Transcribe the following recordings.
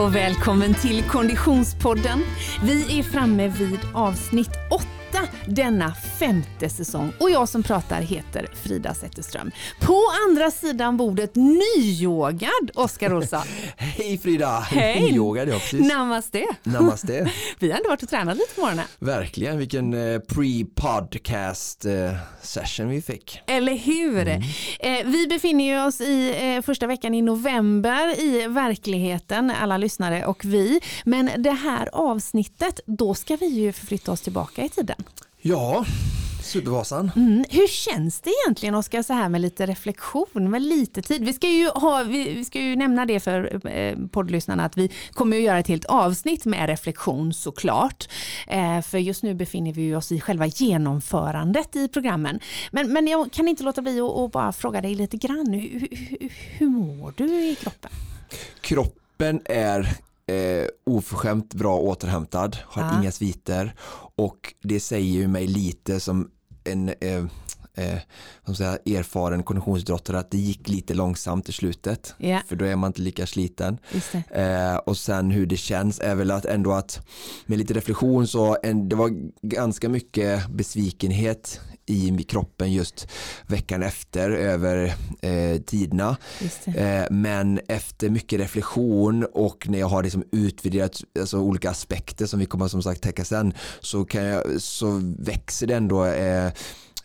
och välkommen till Konditionspodden. Vi är framme vid avsnitt 8 denna femte säsong och jag som pratar heter Frida Zetterström. På andra sidan bordet nyyogad Oskar Olsson. Hej Frida! Hej! Nyyogad ja, precis. Namaste. Namaste. Vi har ändå varit och tränat lite på morgonen. Verkligen, vilken eh, pre-podcast eh, session vi fick. Eller hur? Mm. Eh, vi befinner oss i eh, första veckan i november i verkligheten, alla lyssnare och vi. Men det här avsnittet, då ska vi ju förflytta oss tillbaka i tiden. Ja, Supervasan. Mm. Hur känns det egentligen Oskar så här med lite reflektion, med lite tid? Vi ska ju, ha, vi, vi ska ju nämna det för eh, poddlyssnarna att vi kommer att göra ett helt avsnitt med reflektion såklart. Eh, för just nu befinner vi oss i själva genomförandet i programmen. Men, men jag kan inte låta bli att bara fråga dig lite grann. Hur, hur, hur mår du i kroppen? Kroppen är eh, oförskämt bra återhämtad, har Ja. inga sviter och det säger ju mig lite som en eh, eh, som säger, erfaren konditionsidrottare att det gick lite långsamt i slutet Ja, för då är man inte lika sliten. Eh, och sen hur det känns är väl att ändå att med lite reflektion så en, det var ganska mycket besvikenhet i kroppen just veckan efter över eh, tiderna. Eh, men efter mycket reflektion och när jag har liksom utvärderat alltså olika aspekter som vi kommer som sagt täcka sen så, kan jag, så växer det ändå eh,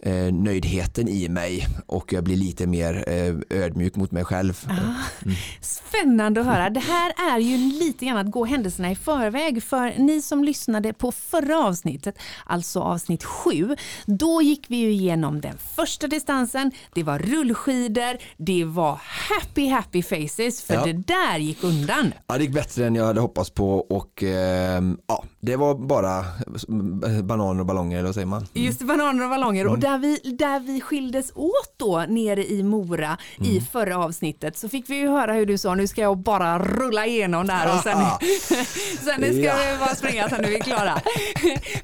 eh, nöjdheten i mig och jag blir lite mer eh, ödmjuk mot mig själv. Ah, Spännande att höra. Det här är ju lite grann att gå händelserna i förväg för ni som lyssnade på förra avsnittet, alltså avsnitt sju, då gick vi ju igenom den första distansen, det var rullskidor, det var happy happy faces för Ja. det där gick undan. Ja, det gick bättre än jag hade hoppats på och ehm, ja, det var bara bananer och ballonger eller vad säger man? Just det, bananer och ballonger och där vi, där vi skildes åt då nere i Mora i förra avsnittet så fick vi ju höra hur du sa nu ska jag bara rulla igenom där och sen, sen ska Ja. bara springa sen är vi klara.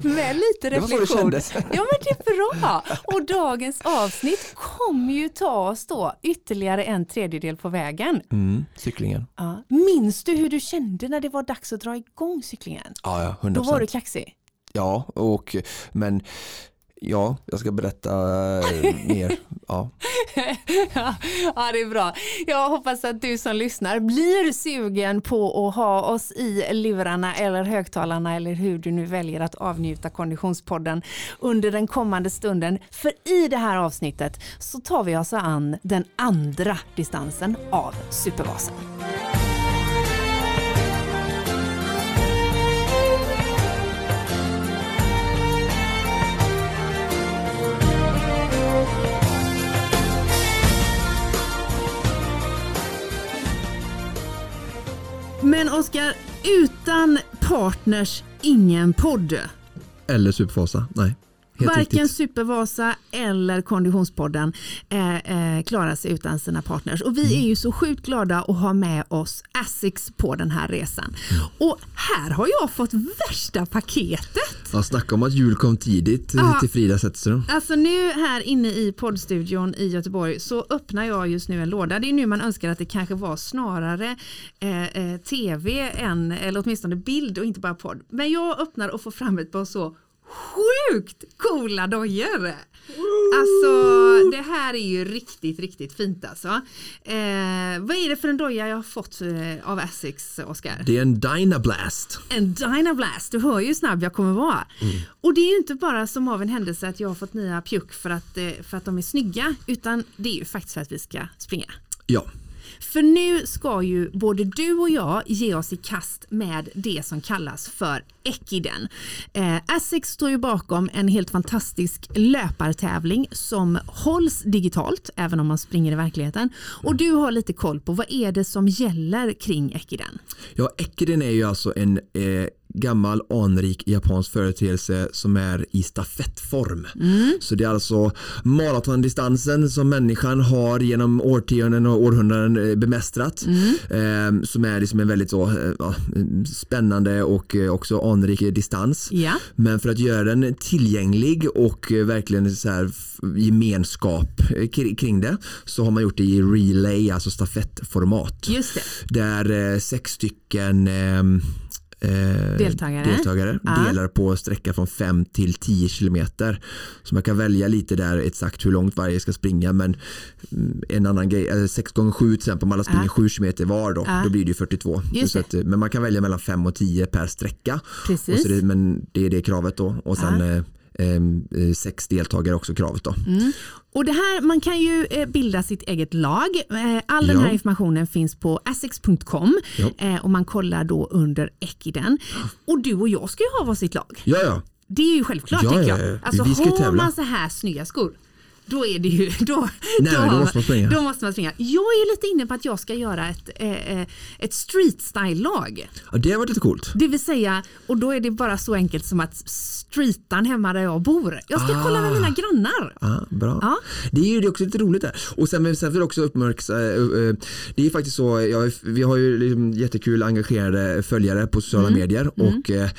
Med lite Det var så det reflektion. kändes. Ja men det är bra. Och dagens avsnitt kommer ju ta oss då ytterligare en tredjedel på vägen. Mm, cyklingen. Ja. Minns du hur du kände när det var dags att dra igång cyklingen? Ja, ja, 100%. Då var du kaxig. Ja, och men ja, jag ska berätta eh, mer. Ja. ja, ja, det är bra. Jag hoppas att du som lyssnar blir sugen på att ha oss i lurarna eller högtalarna eller hur du nu väljer att avnjuta Konditionspodden under den kommande stunden. För i det här avsnittet så tar vi oss an den andra distansen av Supervasan. Oskar, utan partners ingen podd. Eller Superfasa, nej. Helt Varken riktigt. Supervasa eller Konditionspodden eh, eh, klarar sig utan sina partners. Och vi Mm. är ju så sjukt glada att ha med oss Asics på den här resan. Mm. Och här har jag fått värsta paketet. Ja, snacka om att jul kom tidigt eh, Ja. till Frida Zetterström. Alltså nu här inne i poddstudion i Göteborg så öppnar jag just nu en låda. Det är nu man önskar att det kanske var snarare eh, eh, tv än, eller åtminstone bild och inte bara podd. Men jag öppnar och får fram ett par så sjukt coola dojor. Alltså det här är ju riktigt, riktigt fint alltså. Eh, vad är det för en doja jag har fått eh, av Asics, Oskar? Det är en Dynablast. En Dynablast, du hör ju hur snabb jag kommer vara. Och det är ju inte bara som av en händelse att jag har fått nya pjuck för att, eh, för att de är snygga, utan det är ju faktiskt för att vi ska springa. Ja, för nu ska ju både du och jag ge oss i kast med det som kallas för Ekiden. Eh, Asics står ju bakom en helt fantastisk löpartävling som hålls digitalt, även om man springer i verkligheten. Och du har lite koll på vad är det som gäller kring Ekiden? Ja, Ekiden är ju alltså en eh, gammal anrik japansk företeelse som är i stafettform. Så det är alltså maratondistansen som människan har genom årtionden och århundraden eh, bemästrat. Eh, som är liksom en väldigt så, eh, spännande och eh, också anrik distans. Ja. Men för att göra den tillgänglig och eh, verkligen så här gemenskap kri- kring det så har man gjort det i relay, alltså stafettformat. Just det. Där sex stycken ehm, eh, Deltagare. deltagare Ja. delar på sträcka från 5 till 10 kilometer. Så man kan välja lite där exakt hur långt varje ska springa men mm, en annan grej, eller 6 gånger 7 till exempel om alla springer Ja. 7 kilometer var då, Ja. då blir det ju 42. Just Så att, eh, men man kan välja mellan 5 och 10 per sträcka. Precis. det, men det är det kravet då och sen eh, em, eh, sex deltagare också kravet då. Mm. Och det här, man kan ju eh, bilda sitt eget lag. Eh, All den Ja. här informationen finns på asics.com Ja. eh, och man kollar då under Ekiden. Och du och jag ska ju ha varsitt lag. Ja, ja. Det är ju självklart Ja, tycker ja, jag. ja. Alltså Vi ska ju har man så här snygga skor då är det ju, då, Nej, då måste man springa. Då måste man springa. Jag är lite inne på att jag ska göra ett, eh, eh, ett street style-lag. ja det har varit lite coolt. Det vill säga, och då är det bara så enkelt som att streetan hemma där jag bor. Jag ska Ah. kolla med mina grannar. Ja, bra. Ja. Det är ju det är också lite roligt där. Och sen, sen vill jag också uppmärksamma, det är faktiskt så, jag, vi har ju liksom jättekul engagerade följare på sociala Mm. medier och eh,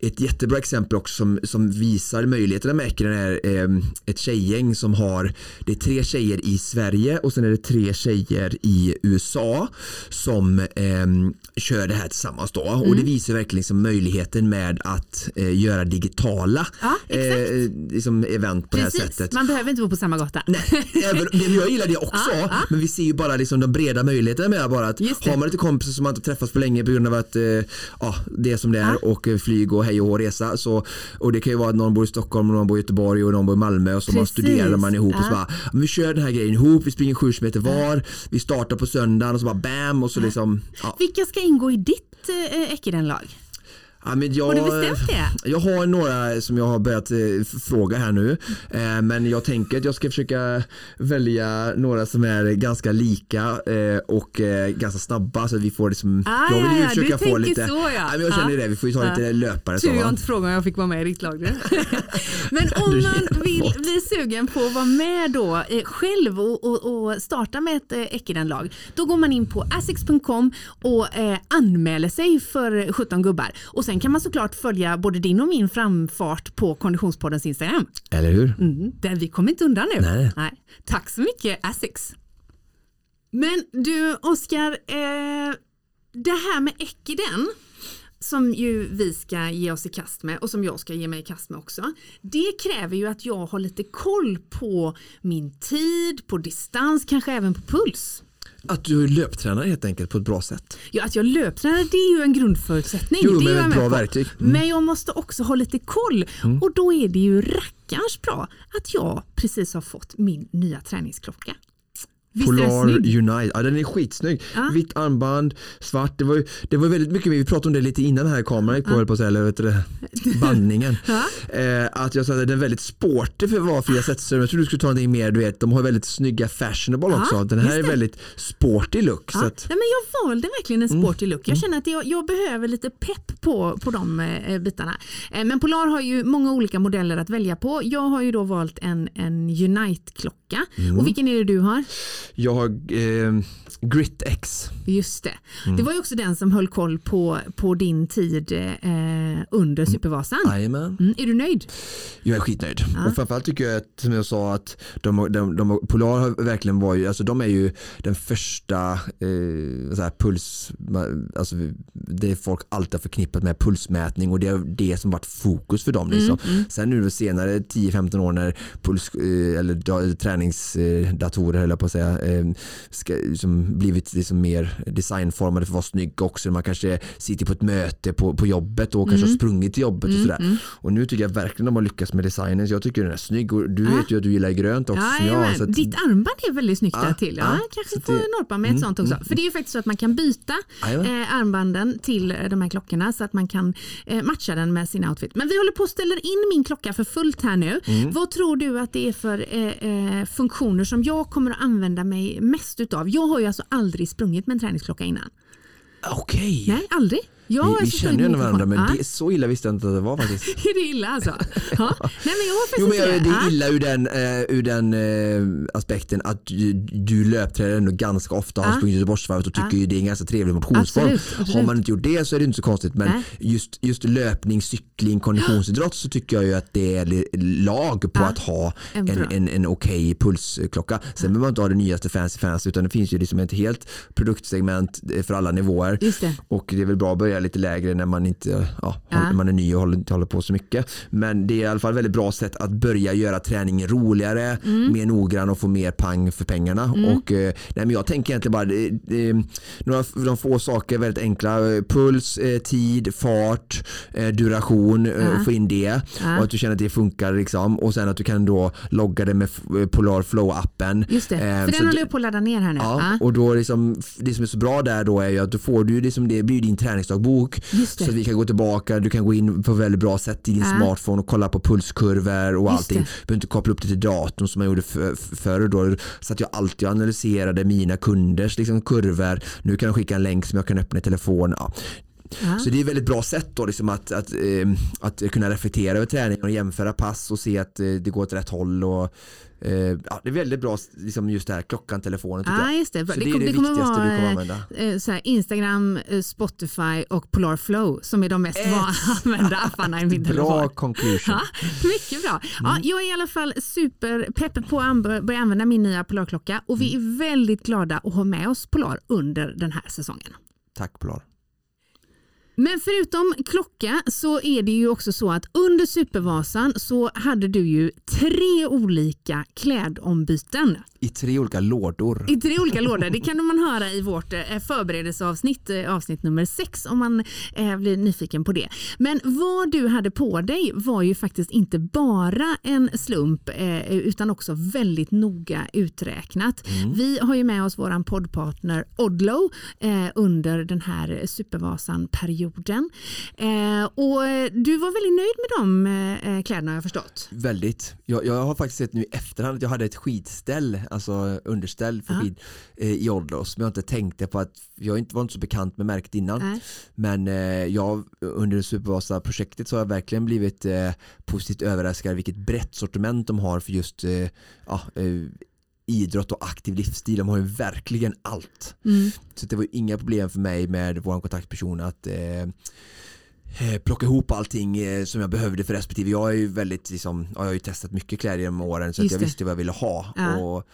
ett jättebra exempel också som, som visar möjligheterna med Ekerö är eh, ett tjejgäng som har, det är tre tjejer i Sverige och sen är det tre tjejer i USA som eh, kör det här tillsammans då och Mm. det visar verkligen liksom möjligheten med att eh, göra digitala Ja, eh, liksom event på det här Precis, sättet. man behöver inte bo på samma gata. Nej, även, men jag gillar det också Ja, ja. men vi ser ju bara liksom de breda möjligheterna med bara att har man lite kompisar som man inte träffats på länge på grund av att eh, ja, det är som det är och eh, flyg och hej och resa så, och det kan ju vara att någon bor i Stockholm och någon bor i Göteborg och någon bor i Malmö och så Precis. studerar man ihop och så Ja. bara vi kör den här grejen ihop, vi springer sju meter var, vi startar på söndagen och så bara bam och så liksom ja. Vilka ska ingå i ditt eh, Ekiden-lag? Ja, men jag, Har du bestämt det? Jag har några som jag har börjat eh, fråga här nu. Eh, men jag tänker att jag ska försöka välja några som är ganska lika eh, och ganska snabba så vi får liksom, Ah, jag vill ju ja, försöka få lite, så, ja. Men jag känner det, vi får ju ta lite löpare. Så, Tur jag inte frågade om jag fick vara med i ditt lag. Men om man vill bli sugen på att vara med då själv och, och, och starta med ett eh, Ekiden-lag, då går man in på asics.com och anmäler sig för 17 gubbar. Och sen kan man såklart följa både din och min framfart på Konditionspoddens Instagram. Eller hur? Mm, där vi kommer inte undan nu. Nej. Tack så mycket Asics. Men du Oskar, eh, det här med Ekiden som ju vi ska ge oss i kast med och som jag ska ge mig i kast med också. Det kräver ju att jag har lite koll på min tid, på distans, kanske även på puls. Att du löptränar helt enkelt på ett bra sätt. Ja, att jag löptränar det är ju en grundförutsättning. Jo, det är jag bra verktyg. Mm. Men jag måste också ha lite koll och då är det ju rackarns bra att jag precis har fått min nya träningsklocka. Visst Polar? Unite, ja den är skitsnygg. Ja. Vitt armband, svart. Det var, det var väldigt mycket, vi pratade om det lite innan här kameran gick på, höll på att säga, eller vet du bandningen. Ja. Eh, att jag sa att den är väldigt sportig för att vara Fia Zetterström. Jag trodde du skulle ta någonting mer, du vet, de har väldigt snygga fashionable Ja, också. Den här är väldigt sportig look. Ja. Att, Nej, men jag valde verkligen en sporty look. Jag känner att jag, jag behöver lite pepp på, på de eh, bitarna. Eh, men Polar har ju många olika modeller att välja på. Jag har ju då valt en, en Unite-klocka. Och vilken är det du har? jag har eh, Grit X. Just det. Mm. Det var ju också den som höll koll på, på din tid eh, under Supervasan. Jajamän. Mm, är du nöjd? Jag är skitnöjd. Och framförallt tycker jag att, som jag sa att de, de, de, Polar har verkligen var ju, alltså de är ju den första eh, så här, puls, alltså det folk alltid har förknippat med pulsmätning och det är det som varit fokus för dem. Liksom. Sen nu senare 10-15 år när puls, eh, eller da, träningsdatorer jag på att säga, eh, ska, liksom, blivit liksom mer designformade för att vara snygg också. Man kanske sitter på ett möte på, på jobbet och kanske har sprungit till jobbet och sådär. Och nu tycker jag verkligen de har lyckats med designen så jag tycker den är snygg och du vet ju att du gillar grönt också jag. Jajamän. Så att, Ditt armband är väldigt snyggt Ja, där till. Ja, ja, kanske får det- Mm, norpa med ett sånt också. För det är ju faktiskt så att man kan byta Jajamän. eh, armbanden till eh, de här klockorna så att man kan eh, matcha den med sin outfit. Men vi håller på att ställa in min klocka för fullt här nu. Mm. Vad tror du att det är för eh, eh, funktioner som jag kommer att använda mig mest utav? Jag har ju alltså aldrig sprungit med en träningsklocka innan. Okej. Nej, aldrig. Ja, vi, vi känner ju ändå varandra men mikrofon. det så illa visste jag inte att det var faktiskt. Är det illa alltså? Ja. Nej men jag har Jo men jag, det Ja. är illa ur den, eh, ur den eh, aspekten att du, du löptränar ändå ganska ofta har Ja. sprungit Göteborgsvarvet och tycker Ja. ju det är en ganska trevlig motionsform. Absolut, absolut. Har man inte gjort det så är det inte så konstigt men Nej. just, just löpning, cykling, konditionsidrott så tycker jag ju att det är lag på Ja. att ha En en, en, en okej pulsklocka. Sen behöver man inte ha det nyaste fancy fancy utan det finns ju liksom ett helt produktsegment eh, för alla nivåer. Det. Och det är väl bra att börja lite lägre när man inte ja, Ja. håller- man är ny och håller, inte håller på så mycket. Men det är i alla fall ett väldigt bra sätt att börja göra träningen roligare, Mm. mer noggrann och få mer pang för pengarna. Och, eh, nej, men jag tänker egentligen bara det, det, några de få saker väldigt enkla. Eh, Puls, eh, tid, fart, duration, Ja. få in det och att du känner att det funkar. Liksom. Och sen att du kan då logga det med Polar Flow-appen. Just det, för så den håller jag på att ladda ner här nu. Ja, och då liksom, det som är så bra där då är ju att då får du liksom, det blir din träningsdagbok Det. så vi kan gå tillbaka, du kan gå in på väldigt bra sätt i din Ja. smartphone och kolla på pulskurvor och Just allting. Du behöver inte koppla upp det till datorn som man gjorde för- för- förr då. Så att jag alltid analyserade mina kunders liksom, kurvor. Nu kan jag skicka en länk som jag kan öppna i telefon. Ja. Ja. Så det är ett väldigt bra sätt då liksom att, att, eh, att kunna reflektera över träningen och jämföra pass och se att eh, det går åt rätt håll. Och, eh, ja, det är väldigt bra liksom just det här klockan, telefonen tycker jag. just det. Så Det det är det det kommer viktigaste vara, du kommer använda. eh, så här, Instagram, Spotify och Polar Flow som är de mest använda apparna i min Bra telefon. conclusion. Ja, mycket bra. Ja, Mm. jag är i alla fall superpepp på att börja använda min nya Polarklocka och vi Mm. är väldigt glada att ha med oss Polar under den här säsongen. Tack Polar. Men förutom klocka så är det ju också så att under Supervasan så hade du ju tre olika klädombyten. I tre olika lådor. I tre olika lådor. Det kan man höra i vårt eh, förberedelseavsnitt, eh, avsnitt nummer sex om man eh, blir nyfiken på det. Men vad du hade på dig var ju faktiskt inte bara en slump utan också väldigt noga uträknat. Vi har ju med oss våran poddpartner Odlo under den här Supervasan-perioden. Och du var väldigt nöjd med de kläderna har jag förstått. Väldigt. Jag, jag har faktiskt sett nu i efterhand att jag hade ett skidställ, alltså underställ för skid eh, i Odlos. Men jag inte tänkte på att jag inte var inte så bekant med märket innan. Nej. Men eh, jag under Supervasa-projektet så har jag verkligen blivit eh, positivt överraskad vilket brett sortiment de har för just eh, ja, eh, idrott och aktiv livsstil. De har ju verkligen allt. Mm. Så det var inga problem för mig med vår kontaktperson att eh, plocka ihop allting eh, som jag behövde för respektive. Jag är ju väldigt, liksom, ja, jag har ju testat mycket kläder genom åren så jag visste vad jag ville ha. Ja. Och, eh,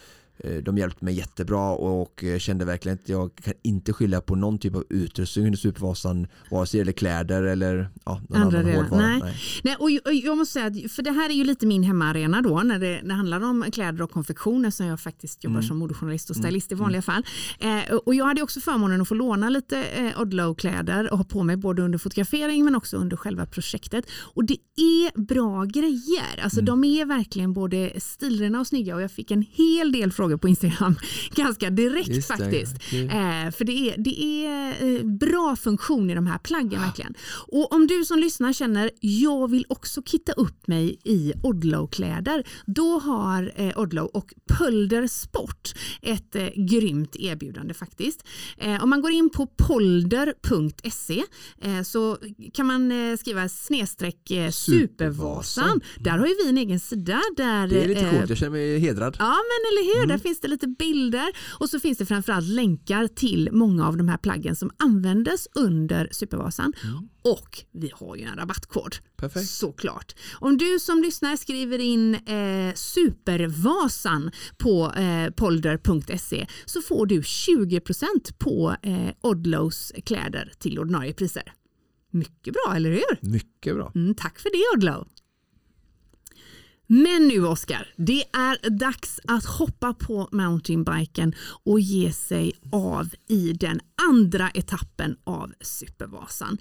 de hjälpte mig jättebra och eh, kände verkligen att jag kan inte skylla på någon typ av utrustning under Supervasan vare sig det gäller kläder eller ja, någon Andra annan hårdvara. Nej. Nej, jag- och jag måste säga att, för det här är ju lite min hemmaarena då när det, när det handlar om kläder och konfektioner som jag faktiskt jobbar som modejournalist och stylist i vanliga fall. Eh, och jag hade också förmånen att få låna lite eh, Odlow-kläder och ha på mig både under fotografering men också under själva projektet. Och det är bra grejer. Alltså de är verkligen både stilrena och snygga och jag fick en hel del frågor på Instagram ganska direkt Just det, faktiskt. kul. Eh, för det är, det är eh, bra funktion i de här plaggen verkligen. Och om du som lyssnar känner jag vill också kitta upp mig i Odlow-kläder då har eh, Odlow och Pölder Sport ett eh, grymt erbjudande faktiskt. Eh, om man går in på polder.se eh, så kan man eh, skriva snedstreck eh, supervasan. Där har ju vi en egen sida där Det är lite coolt, jag känner mig hedrad. Ja men eller hur, där finns det lite bilder och så finns det framförallt länkar till många av de här plaggen som användes under Supervasan. Och vi har ju en rabattkod. Perfekt. Såklart. Om du som lyssnar skriver in eh, Supervasan på eh, polder.se så får du 20% på eh, Odlows kläder till ordinarie priser. Mycket bra, eller hur? Mycket bra. Mm, tack för det Odlow. Men nu Oskar, det är dags att hoppa på mountainbiken och ge sig av i den andra etappen av Supervasan.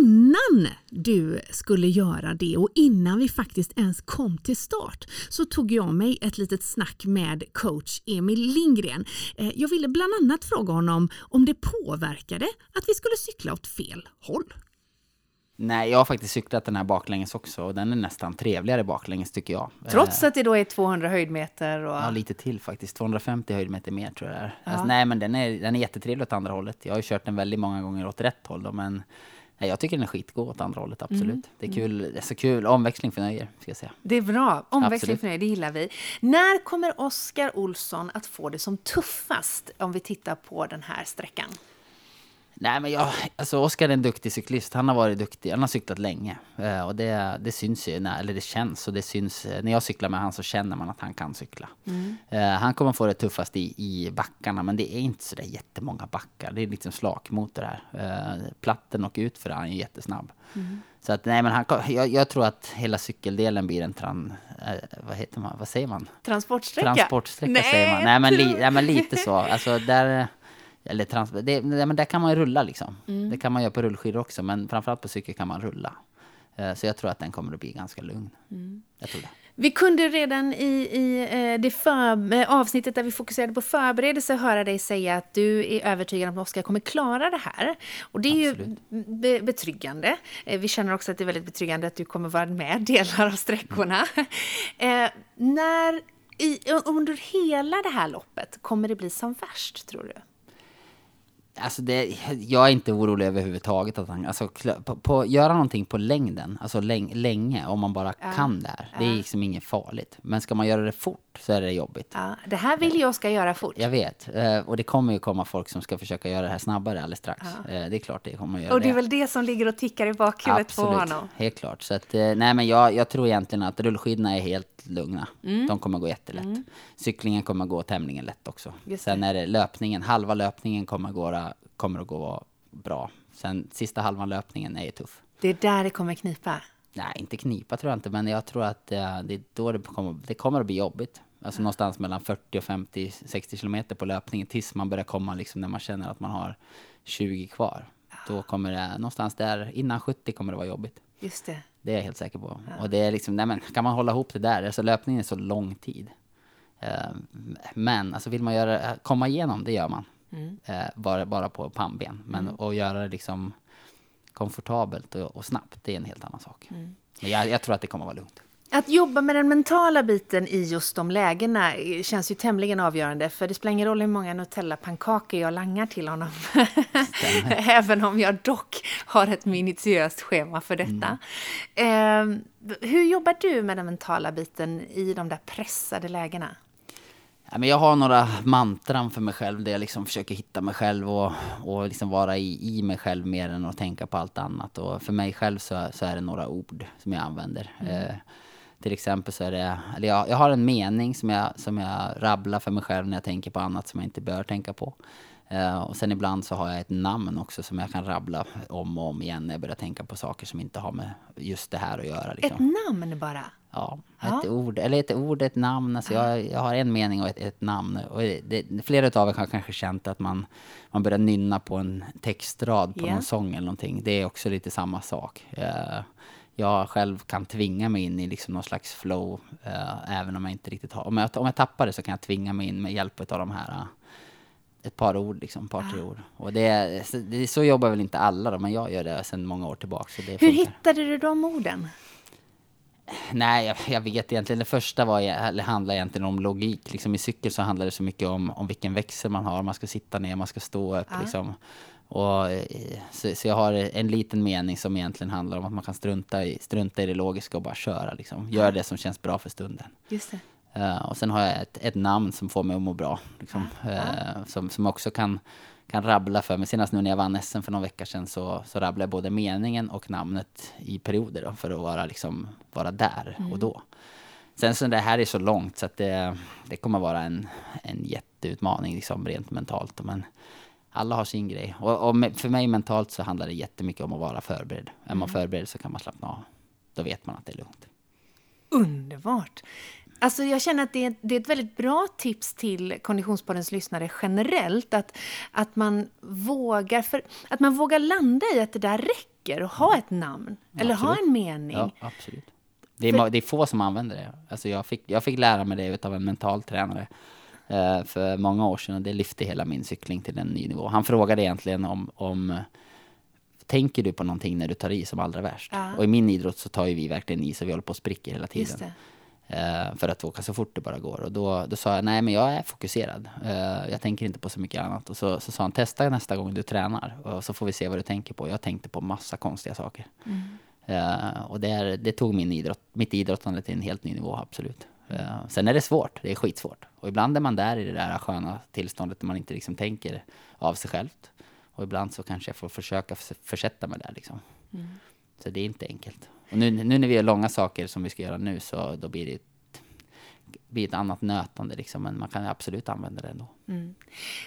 Innan du skulle göra det och innan vi faktiskt ens kom till start så tog jag mig ett litet snack med coach Emil Lindgren. Eh, jag ville bland annat fråga honom om det påverkade att vi skulle cykla åt fel håll. Nej, jag har faktiskt cyklat den här baklänges också och den är nästan trevligare baklänges tycker jag. Trots Eh, att det då är 200 höjdmeter och... Ja, lite till faktiskt. 250 höjdmeter mer tror jag det är. Alltså, nej, men den är, den är jättetrevlig åt andra hållet. Jag har ju kört den väldigt många gånger åt rätt håll då, men Nej, jag tycker den är skitgod åt andra hållet, absolut. Mm. Det är kul, det är så kul, omväxling för nöjer, ska jag säga. Det är bra. Omväxling Absolut. för dig, det gillar vi. När kommer Oskar Olsson att få det som tuffast om vi tittar på den här sträckan? Nej, men jag, alltså Oskar är en duktig cyklist. Han har varit duktig. Han har cyklat länge. Eh, och det, det syns ju, när, eller det känns. Och det syns, eh, när jag cyklar med han så känner man att han kan cykla. Eh, han kommer få det tuffast i, i backarna, men det är inte så där jättemånga backar. Det är liksom slakmotor här. Eh, platten och ut för han är jättesnabb. Så att, nej, men han, jag, jag tror att hela cykeldelen blir en tran... Vad heter man? Vad säger man? Transportsträcka? Transportsträcka säger man. Nej men, li, nej men lite så. Alltså där... Eller trans, det, nej, men där kan man ju rulla liksom. Mm. Det kan man göra på rullskidor också. Men framförallt på cykel kan man rulla. Eh, Så jag tror att den kommer att bli ganska lugn. Mm. Jag tror det. Vi kunde redan i, i eh, det för, eh, avsnittet där vi fokuserade på förberedelse höra dig säga att du är övertygad om att Oskar kommer klara det här. Och det är Absolut. ju be, betryggande. Vi känner också att det är väldigt betryggande att du kommer vara med delar av sträckorna. Eh, när, i, under hela det här loppet, kommer det bli som värst, tror du? Alltså det, jag är inte orolig överhuvudtaget. Att han, alltså, på, på, göra någonting på längden, alltså läng, länge, om man bara kan det här. Det är liksom inget farligt. Men ska man göra det fort så är det jobbigt. Ja, det här vill jag ska göra fort. Jag vet. Eh, Och det kommer ju komma folk som ska försöka göra det här snabbare alldeles strax. Eh, Det är klart det kommer att göra Och det är väl det som ligger och tickar i bakhuvudet på honom? helt klart. Så att, eh, nej, men jag, jag tror egentligen att rullskidorna är helt lugna. Mm. De kommer gå jättelätt. Cyklingen kommer gå tämligen lätt också. Just Sen är det löpningen, halva löpningen kommer, gå, kommer att gå bra. Sen sista halvan löpningen är ju tuff. Det är där det kommer knipa. Nej, inte knipa tror jag inte, men jag tror att eh, det är då det kommer, det kommer att bli jobbigt. Alltså någonstans mellan 40 och 50, 60 kilometer på löpningen tills man börjar komma liksom när man känner att man har 20 kvar. Då kommer det, någonstans där, innan 70 kommer det vara jobbigt. Just det. Det är jag helt säker på. Och det är liksom, nej men kan man hålla ihop det där, alltså löpningen är så lång tid. Eh, men alltså vill man göra, komma igenom, det gör man. Eh, bara, bara på pannben. Men att göra det liksom komfortabelt och, och snabbt, det är en helt annan sak. Men jag, jag tror att det kommer att vara lugnt. Att jobba med den mentala biten i just de lägena känns ju tämligen avgörande. För det spelar ingen roll hur många Nutella-pannkakor jag langar till honom. Även om jag dock har ett minutiöst schema för detta. Eh, hur jobbar du med den mentala biten i de där pressade lägena? Men jag har några mantran för mig själv där jag liksom försöker hitta mig själv och, och liksom vara i, i mig själv mer än att tänka på allt annat. Och för mig själv så, så är det några ord som jag använder. Eh, till exempel så är det, eller jag, jag har en mening som jag, som jag rabblar för mig själv när jag tänker på annat som jag inte bör tänka på. Eh, och sen ibland så har jag ett namn också som jag kan rabbla om och om igen när jag börjar tänka på saker som inte har med just det här att göra. Liksom. Ett namn bara? Ja, Ja. ett ord, eller ett ord, ett namn. Alltså jag, jag har en mening och ett, ett namn. Och det, flera av er har kanske känt att man, man börjar nynna på en textrad på Ja. någon sång eller någonting. Det är också lite samma sak. Eh, jag själv kan tvinga mig in i liksom någon slags flow, eh, även om jag inte riktigt har... Om jag, om jag tappar det så kan jag tvinga mig in med hjälp av de här eh, ett par ord, liksom, par tre ord. Och det, så- det, så jobbar väl inte alla då, men jag gör det sedan många år tillbaka. Så det Hur funkar. hittade du de orden? Nej, jag, jag vet egentligen. Det första var, eller handlar egentligen om logik. Liksom I cykel så handlar det så mycket om, om vilken växel man har. Man ska sitta ner, man ska stå upp. Liksom. Och, eh, så, så jag har en liten mening som egentligen handlar om att man kan strunta i, strunta i det logiska och bara köra. Liksom. Gör det som känns bra för stunden. Just det. Eh, och sen har jag ett, ett namn som får mig att må bra. Liksom, Eh, som, som också kan, kan rabbla för mig. Senast nu när jag vann SM för någon vecka sedan så, så rabblade jag både meningen och namnet i perioder då, för att vara, liksom, vara där och då. Sen så det här är så långt så att det, det kommer vara en, en jätteutmaning liksom, rent mentalt. Men alla har sin grej. Och, och för mig mentalt så handlar det jättemycket om att vara förberedd. Är man förberedd så kan man slappna av. Då vet man att det är lugnt. Underbart! Alltså jag känner att det är, det är ett väldigt bra tips till Konditionspoddens lyssnare generellt. Att, att, man vågar, för, att man vågar landa i att det där räcker och ha ett namn. Eller ha absolut. en mening. Ja, absolut. Det är, ma- det är få som använder det. Alltså jag, fick, jag fick lära mig det av en mental tränare eh, för många år sedan och det lyfte hela min cykling till en ny nivå. Han frågade egentligen om, om tänker du på någonting när du tar i som allra värst? Ja. Och i min idrott så tar ju vi verkligen i så vi håller på och spricker hela tiden. Eh, för att åka så fort det bara går. Och då, då sa jag, nej men jag är fokuserad. Eh, jag tänker inte på så mycket annat. Och så, så sa han, testa nästa gång du tränar och så får vi se vad du tänker på. Jag tänkte på massa konstiga saker. Eh, och det, är, det tog min idrott, mitt idrottande till en helt ny nivå, absolut. Sen är det svårt, det är skitsvårt. Och ibland är man där i det där sköna tillståndet där man inte liksom tänker av sig självt. Och ibland så kanske jag får försöka förs- försätta mig där liksom. Så det är inte enkelt. Och nu, nu när vi gör långa saker som vi ska göra nu så då blir det ett, blir ett annat nötande liksom. Men man kan absolut använda det ändå. Mm.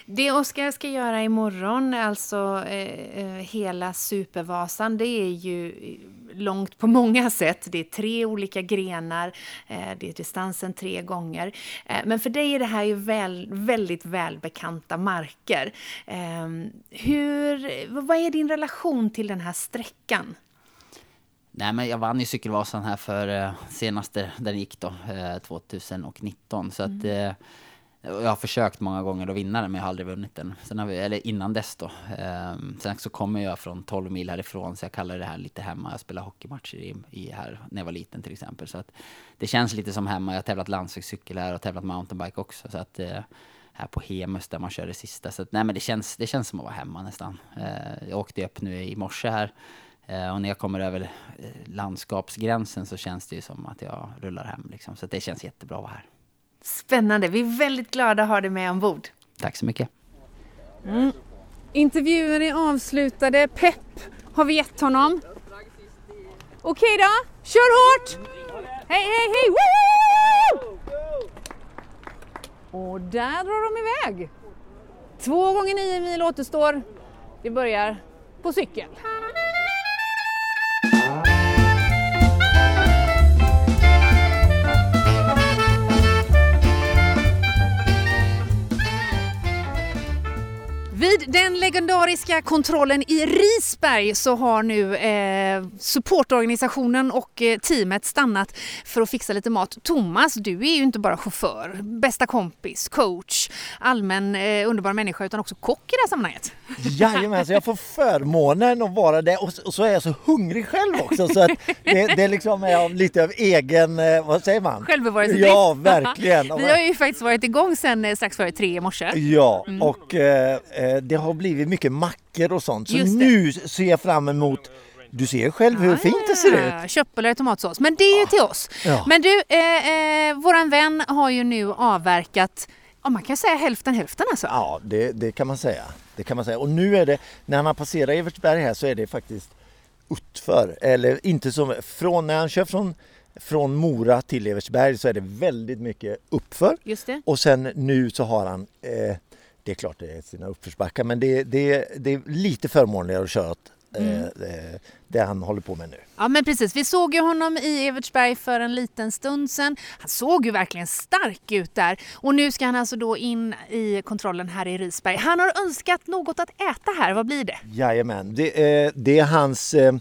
Det Oskar ska göra imorgon, alltså eh, eh, hela Supervasan, det är ju långt på många sätt. Det är tre olika grenar, eh, det är distansen tre gånger. Eh, men för dig är det här ju väl, väldigt välbekanta marker. Eh, hur, vad är din relation till den här sträckan? Nej men jag vann ju cykelvasan här för eh, senaste den gick då, eh, 2019. Så att eh, jag har försökt många gånger att vinna den men jag har aldrig vunnit den. Sen har vi, eller innan dess då. Eh, sen så kommer jag från 12 mil härifrån så jag kallar det här lite hemma. Jag spelar hockeymatcher i, i här när jag var liten till exempel. Så att det känns lite som hemma. Jag har tävlat landsvägscykel här och tävlat mountainbike också. Så att eh, här på Hemus där man kör det sista. Så att, nej men det känns, det känns som att vara hemma nästan. Eh, jag åkte upp nu i morse här. Eh, och när jag kommer över eh, landskapsgränsen så känns det ju som att jag rullar hem. Liksom. Så det känns jättebra att vara här. Spännande, vi är väldigt glada att ha dig med ombord. Tack så mycket. Intervjuer är avslutade. Pepp har vi gett honom. Okej då, kör hårt! Hej, hej, hej! Woo! Och där drar de iväg. Två gånger nio mil återstår. Vi börjar på cykel. Vid den legendariska kontrollen i Risberg så har nu eh, supportorganisationen och eh, teamet stannat för att fixa lite mat. Thomas, du är ju inte bara chaufför, bästa kompis, coach, allmän eh, underbar människa utan också kock i det här sammanhanget. Jajamensan, jag får förmånen att vara det och, och så är jag så hungrig själv också så att det, det liksom är lite av egen, eh, vad säger man? Självbevarelsedrift. Ja, verkligen. Vi har ju faktiskt varit igång sedan eh, strax före tre i morse. Ja, och eh, eh, det har blivit mycket mackor och sånt. Så nu ser jag fram emot du ser själv hur fint det ser ut. Ah, Köttbullar i tomatsås. Men det är ju till oss. Ja. Men du, eh, eh, våran vän har ju nu avverkat, ja, man kan säga hälften hälften alltså. Ja, det, det kan man säga. Det kan man säga. Och nu är det, när han har passerat Evertsberg här så är det faktiskt utför. Eller inte som, från, när han kör från, från Mora till Evertsberg så är det väldigt mycket uppför. Just det. Och sen nu så har han, eh, det är klart det är sina uppförsbackar men det, det, det är lite förmånligare att köra eh, eh, det han håller på med nu. Ja men precis, vi såg ju honom i Evertsberg för en liten stund sedan. Han såg ju verkligen stark ut där och nu ska han alltså då in i kontrollen här i Risberg. Han har önskat något att äta här, vad blir det? Jajamän, det, eh, det är hans eh,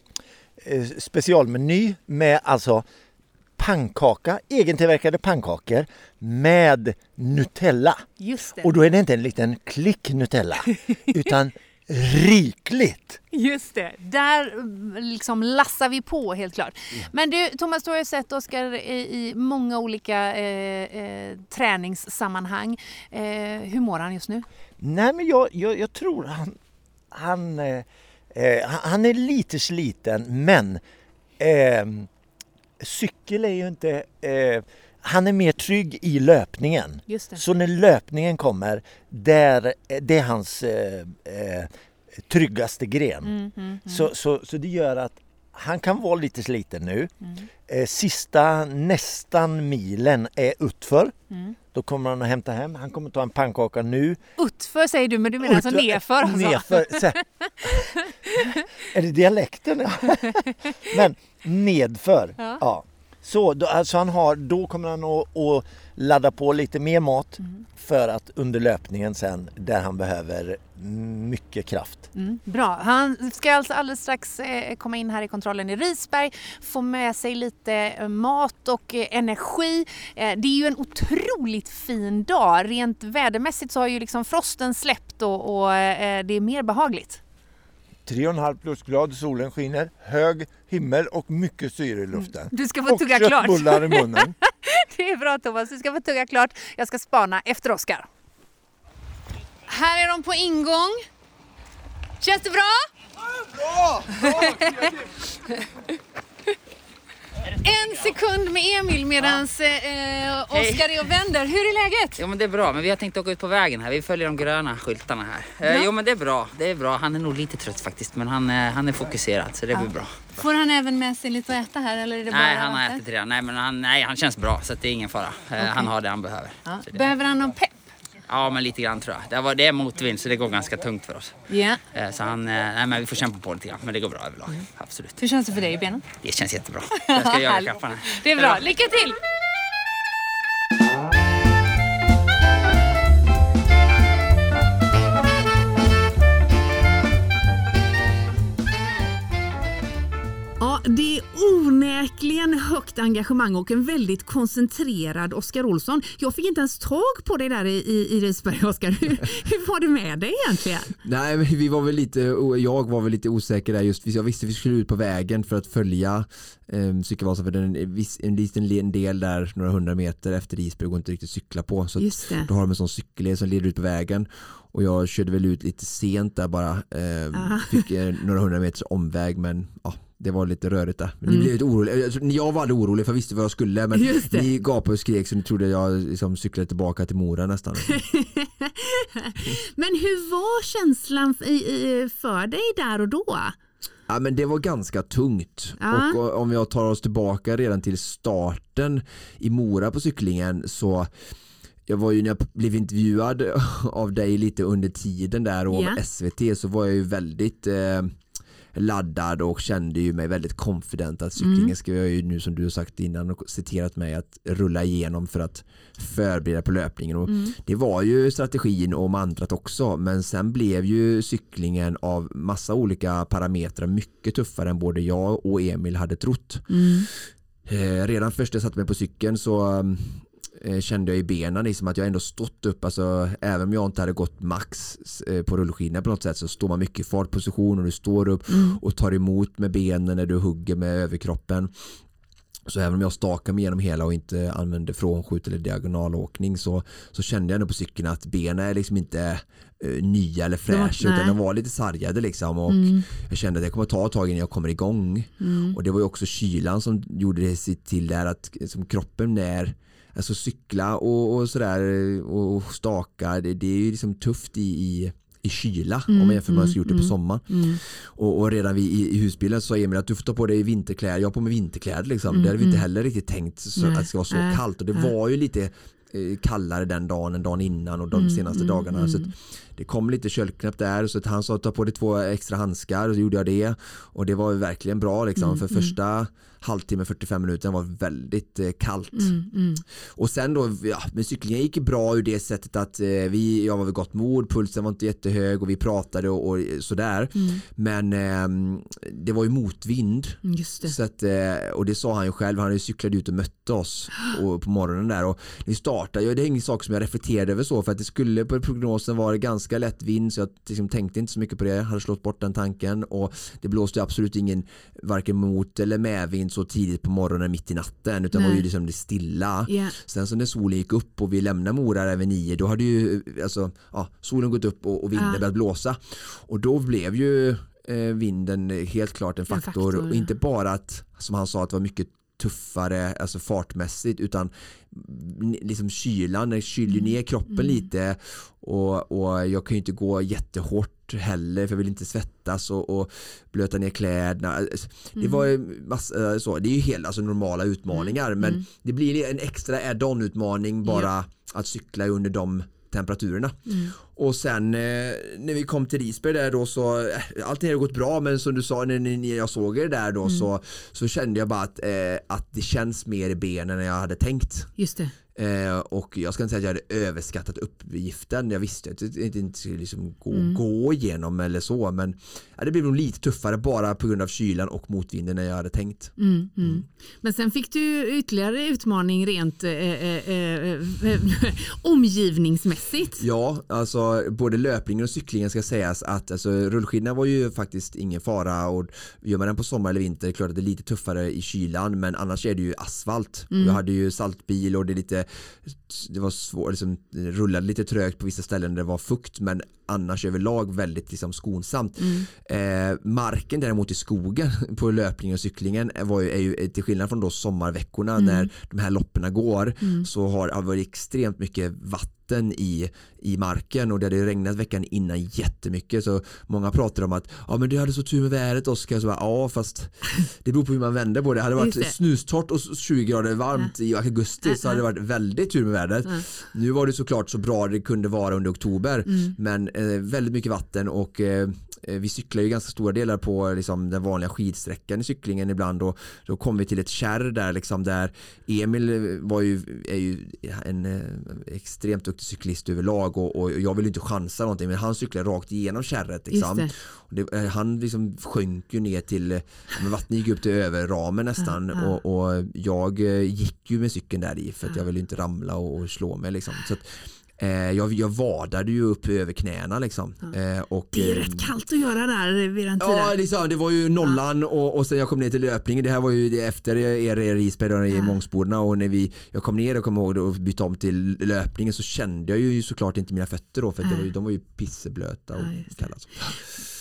specialmeny med alltså pannkaka, egentillverkade pannkakor med Nutella. Just det. Och då är det inte en liten klick Nutella utan rikligt. Just det, där mm, liksom lassar vi på helt klart. Men du Thomas, du har ju sett Oskar i, många olika eh, eh, träningssammanhang. Eh, hur mår han just nu? Nej men jag, jag, jag tror han, han, eh, eh, han- är lite sliten men eh, cykel är ju inte... Eh, han är mer trygg i löpningen. Så när löpningen kommer, där, det är hans eh, eh, tryggaste gren. Mm, Så, så, så det gör att han kan vara lite sliten nu. Mm. Eh, sista nästan milen är utför. Mm. Då kommer han att hämta hem. Han kommer ta en pannkaka nu. Utför säger du, men du menar alltså Utför- nerför? Alltså. Nerför. Så här. är det dialekten? Men nedför. Ja. Ja. Så då, alltså han har, då kommer han att, att ladda på lite mer mat Mm. för att under löpningen sen där han behöver mycket kraft. Mm, bra. Han ska alltså alldeles strax eh, komma in här i kontrollen i Risberg, få med sig lite eh, mat och eh, energi. Det är ju en otroligt fin dag. Rent vädermässigt så har ju liksom frosten släppt och, och det är mer behagligt. 3,5 plusgrad, solen skiner, hög himmel och mycket syre i luften. Du ska få och tugga klart. köttbullar i munnen. Det är bra Thomas, du ska få tugga klart. Jag ska spana efter Oskar. Här är de på ingång. Känns det bra? Bra! En sekund med Emil medan eh, Oskar är och vänder. Hur är läget? Jo men det är bra, men vi har tänkt åka ut på vägen här. Vi följer de gröna skyltarna här. Eh, Jo men det är bra, det är bra. Han är nog lite trött faktiskt, men han, eh, han är fokuserad så det blir bra. Får han även med sig lite att äta här eller är det Nej, bara han har vatten? ätit redan. Nej, men han, nej, han känns bra så att det är ingen fara. Eh, Han har det han behöver. Ja. Så det, Behöver han någon pepp? Ja, men lite grann tror jag. Det, var, det är motvind så det går ganska tungt för oss. Ja. Eh, Så han, eh, nej men vi får kämpa på lite grann. Men det går bra överlag. Absolut. Hur känns det för dig i benen? Det känns jättebra. Jag ska jaga kapparna. Det är bra. Lycka till! Ja, det är onekligen högt engagemang och en väldigt koncentrerad Oskar Olsson. Jag fick inte ens tag på dig där i, i, i Risberg, Oskar. Hur, hur var det med dig egentligen? Nej, vi var väl lite, jag var väl lite osäker där just, jag visste att vi skulle ut på vägen för att följa eh, cykelvasan för den, en, viss- en liten del där, några hundra meter efter Isberg går inte riktigt cykla på. Så då har de en sån cykelled som leder ut på vägen och jag körde väl ut lite sent där bara, eh, fick eh, några hundra meters omväg men ja, det var lite rörigt där. Men Ni blev lite oroliga. Alltså, Jag var aldrig orolig för jag visste vad jag skulle men ni gapade och skrek så ni trodde jag liksom cyklade tillbaka till Mora nästan. Men hur var känslan för dig där och då? Ja men det var ganska tungt Ja. och och om jag tar oss tillbaka redan till starten i Mora på cyklingen så jag var ju när jag blev intervjuad av dig lite under tiden där och av SVT så var jag ju väldigt eh, laddad och kände ju mig väldigt confident att cyklingen Mm. ska jag ju nu som du har sagt innan och citerat mig att rulla igenom för att förbereda på löpningen och Mm. det var ju strategin och mantrat också men sen blev ju cyklingen av massa olika parametrar mycket tuffare än både jag och Emil hade trott. Mm. Eh, redan först jag satte mig på cykeln så eh, kände jag i benen liksom att jag ändå stått upp, alltså även om jag inte hade gått max eh, på rullskidorna på något sätt så står man mycket i fartposition och du står upp och tar emot med benen när du hugger med överkroppen. Så även om jag stakar mig igenom hela och inte använder frånskjut eller diagonalåkning så, så kände jag ändå på cykeln att benen är liksom inte eh, nya eller fräscha utan de var lite sargade liksom. Och jag kände att det kommer ta ett tag innan jag kommer igång. Och det var ju också kylan som gjorde det sitt till där att som kroppen när Alltså cykla och, och sådär och staka, det, det är ju liksom tufft i, i, i kyla om man jämför med skulle gjort det på sommaren. Och, och redan vid, i, i husbilen sa Emil att du får ta på dig vinterkläder, jag har på mig vinterkläder liksom. det hade vi inte heller riktigt tänkt så, att det ska vara så kallt och det var ju lite eh, kallare den dagen än dagen innan och de senaste dagarna. Så att det kom lite köldknäpp där så att han sa ta på dig två extra handskar och så gjorde jag det och det var ju verkligen bra liksom för första halvtimme 45 minuter var väldigt eh, kallt. Och sen då, ja, men cyklingen gick bra ur det sättet att eh, vi, jag var vid gott mod, pulsen var inte jättehög och vi pratade och, och sådär. Men ehm, det var ju motvind. Mm. Så att, eh, och det sa han ju själv, han cyklat ut och mötte oss och, på morgonen där och vi startade, ja, det är ingen sak som jag reflekterade över så för att det skulle på prognosen vara ganska lätt vind så jag liksom tänkte inte så mycket på det, jag hade slått bort den tanken och det blåste absolut ingen varken mot eller medvind så tidigt på morgonen mitt i natten utan det var Nej. ju liksom det stilla. Ja. Sen så när solen gick upp och vi lämnade Mora över nio då hade ju alltså, ja, solen gått upp och, och vinden Ja. börjat blåsa och då blev ju eh, vinden helt klart en faktor, faktor, och inte bara att som han sa att det var mycket tuffare alltså fartmässigt utan liksom kylan, det kyler ju ner kroppen lite. Och, och jag kan ju inte gå jättehårt heller för jag vill inte svettas och, och blöta ner kläderna. Alltså, Det var ju massa, så, det är ju helt alltså, normala utmaningar men det blir en extra add-on utmaning bara att cykla under de temperaturerna. Och sen eh, när vi kom till Risberg där då så eh, allting hade gått bra men som du sa när, när jag såg er där då så, så kände jag bara att, eh, att det känns mer i benen än jag hade tänkt. Just det. Eh, och jag ska inte säga att jag hade överskattat uppgiften. Jag visste att det inte skulle liksom gå, Mm. gå igenom eller så. Men ja, det blev nog lite tuffare bara på grund av kylan och motvinden än jag hade tänkt. Mm, mm. Men sen fick du ytterligare utmaning rent eh, eh, eh, omgivningsmässigt. Ja, alltså både löpningen och cyklingen ska sägas att alltså, rullskidorna var ju faktiskt ingen fara och gör man den på sommar eller vinter klart att det är lite tuffare i kylan men annars är det ju asfalt. Mm. Jag hade ju saltbil och det är lite det var svårt, liksom, rullade lite trögt på vissa ställen där det var fukt men annars överlag väldigt liksom, skonsamt. Mm. Eh, marken däremot i skogen på löpningen och cyklingen var ju, är ju till skillnad från då sommarveckorna Mm. när de här loppen går så har det varit extremt mycket vatten i, i marken och det hade regnat veckan innan jättemycket så många pratar om att ja men du hade så tur med vädret Oskar ja fast det beror på hur man vänder på det. Hade det varit det. snustorrt och 20 grader varmt i augusti så hade det varit väldigt tur med vädret. Nu var det såklart så bra det kunde vara under oktober men eh, väldigt mycket vatten och eh, vi cyklar ju ganska stora delar på liksom, den vanliga skidsträckan i cyklingen ibland och då kom vi till ett kärr där liksom där Emil eh, var ju, är ju en eh, extremt duktig cyklist överlag och, och jag vill inte chansa någonting men han cyklade rakt igenom kärret liksom. Det. Eh, han liksom sjönk ju ner till, eh, vattnet gick upp till över ramen nästan och, och jag eh, gick ju med cykeln där i för att jag ville ju inte ramla och, och slå mig liksom. Så att, eh, jag, jag vadade ju upp över knäna liksom. Eh, och, Det är eh, rätt kallt att göra där vid den tiden. Ja, liksom, det var ju nollan och, och sen jag kom ner till löpningen. Det här var ju efter er, er isberg i Mångsbodarna och när vi, jag kom ner och kom ihåg det och bytte om till löpningen så kände jag ju såklart inte mina fötter då för det var ju, de var ju pisseblöta och Ja, kalla.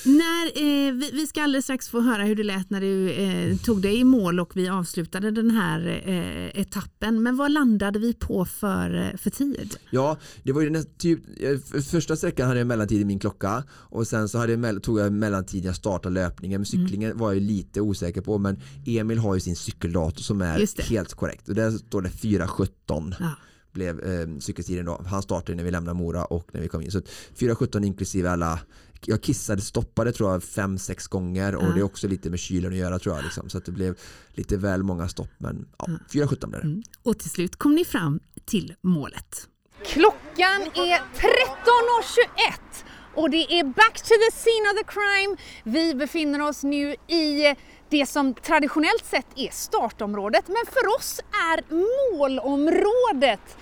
När, eh, vi, vi ska alldeles strax få höra hur det lät när du eh, tog dig i mål och vi avslutade den här eh, etappen. Men vad landade vi på för, eh, för tid? Ja, det var ju den typ, eh, första sträckan hade jag mellantid i min klocka och sen så hade jag, tog jag mellantid när jag startade löpningen men cyklingen var jag ju lite osäker på men Emil har ju sin cykeldator som är helt korrekt och där står det 4.17 Ja. blev eh, cykeltiden då. Han startade när vi lämnade Mora och när vi kom in. Så att 4.17 inklusive alla jag kissade, stoppade tror jag fem, sex gånger och Ja. det är också lite med kylan att göra tror jag. Liksom. Så att det blev lite väl många stopp men ja, 4.17 blev det. Mm. Och till slut kom ni fram till målet. Klockan är 13.21 och det är back to the scene of the crime. Vi befinner oss nu i det som traditionellt sett är startområdet, men för oss är målområdet.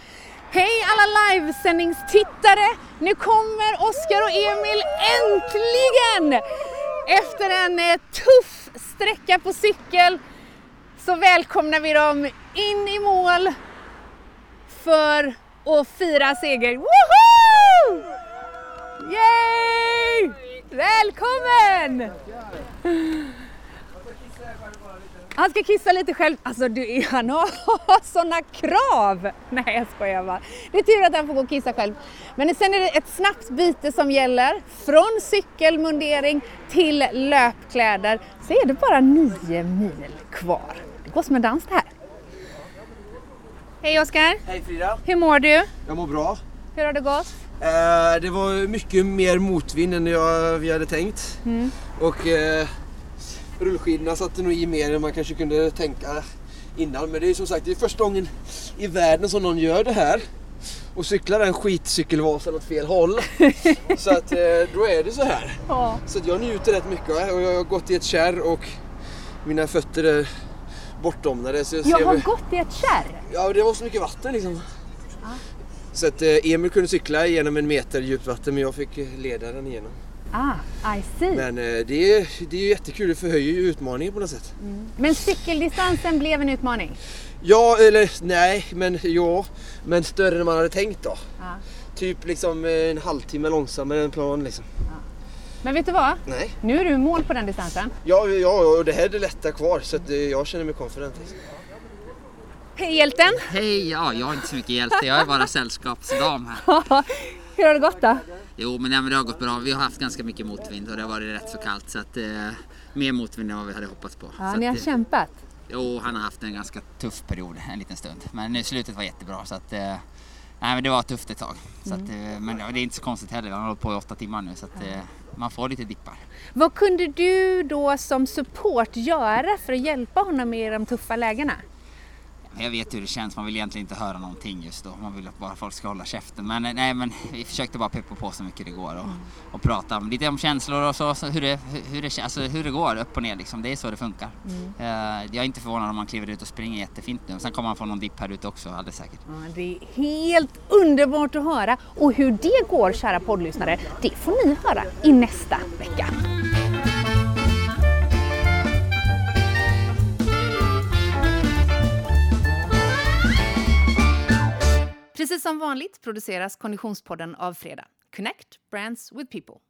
Hej alla livesändningstittare! Nu kommer Oskar och Emil äntligen! Efter en eh, tuff sträcka på cykel så välkomnar vi dem in i mål för att fira seger. Woho! Yay! Välkommen! Han ska kissa lite själv. Alltså du, han har sådana krav! Nej jag skojar bara. Det är tur att han får gå och kissa själv. Men sen är det ett snabbt byte som gäller. Från cykelmundering till löpkläder. Så är det bara nio mil kvar. Det går som en dans det här. Hej Oskar! Hej Frida, Hur mår du? jag mår bra. Hur har det gått? Eh, det var mycket mer motvind än jag, vi hade tänkt. Och eh, rullskidorna satte nog i mer än man kanske kunde tänka innan. Men det är som sagt det är första gången i världen som någon gör det här. Och cyklar den skitcykelvasan åt fel håll. så att eh, då är det så här. Ja. Så att jag njuter rätt mycket och jag har gått i ett kärr och mina fötter är bortdomnade. Så jag Jag har gått i ett kärr. Ja, det var så mycket vatten liksom. Så att eh, Emil kunde cykla genom en meter djupt vatten men jag fick leda den igenom. Ah, I see. Men, Men eh, det, är, det är ju jättekul, det förhöjer ju utmaningen på något sätt. cykeldistansen blev en utmaning. Ja, eller nej, men ja. Men större än man hade tänkt då. Ja. Typ liksom eh, en halvtimme långsammare än plan liksom. Men vet du vad? Nej. Nu är du mål på den distansen. Ja, ja och det här är det lätta kvar så att eh, jag känner mig confident. Liksom. Hej hjälten! Hej, ja jag är inte så mycket hjälte, jag är bara sällskapsdam här. Hur har det gått då? Jo men, nej, men det har gått bra, vi har haft ganska mycket motvind och det har varit rätt så kallt så att eh, mer motvind än vad vi hade hoppats på. Ja, så ni har att, eh, kämpat. Jo, han har haft en ganska tuff period en liten stund. Men nu slutet var jättebra så att eh, Nej men det var tufft ett tag. Så att, eh, men det är inte så konstigt heller, han har hållit på i åtta timmar nu så att eh, man får lite dippar. Vad kunde du då som support göra för att hjälpa honom i de tuffa lägena? Jag vet hur det känns, man vill egentligen inte höra någonting just då. Man vill att bara folk ska hålla käften. Men nej, men vi försökte bara peppa på så mycket det går och, och prata lite om känslor och så, så hur, det, hur, det, alltså hur det går upp och ner liksom. Det är så det funkar. Mm. Uh, jag är inte förvånad om man kliver ut och springer jättefint nu. Sen kommer man få någon dipp här ute också, alldeles säkert. Ja, det är helt underbart att höra och hur det går, kära poddlyssnare, det får ni höra i nästa vecka. Precis som vanligt produceras Konditionspodden av Fredag. Connect Brands with People.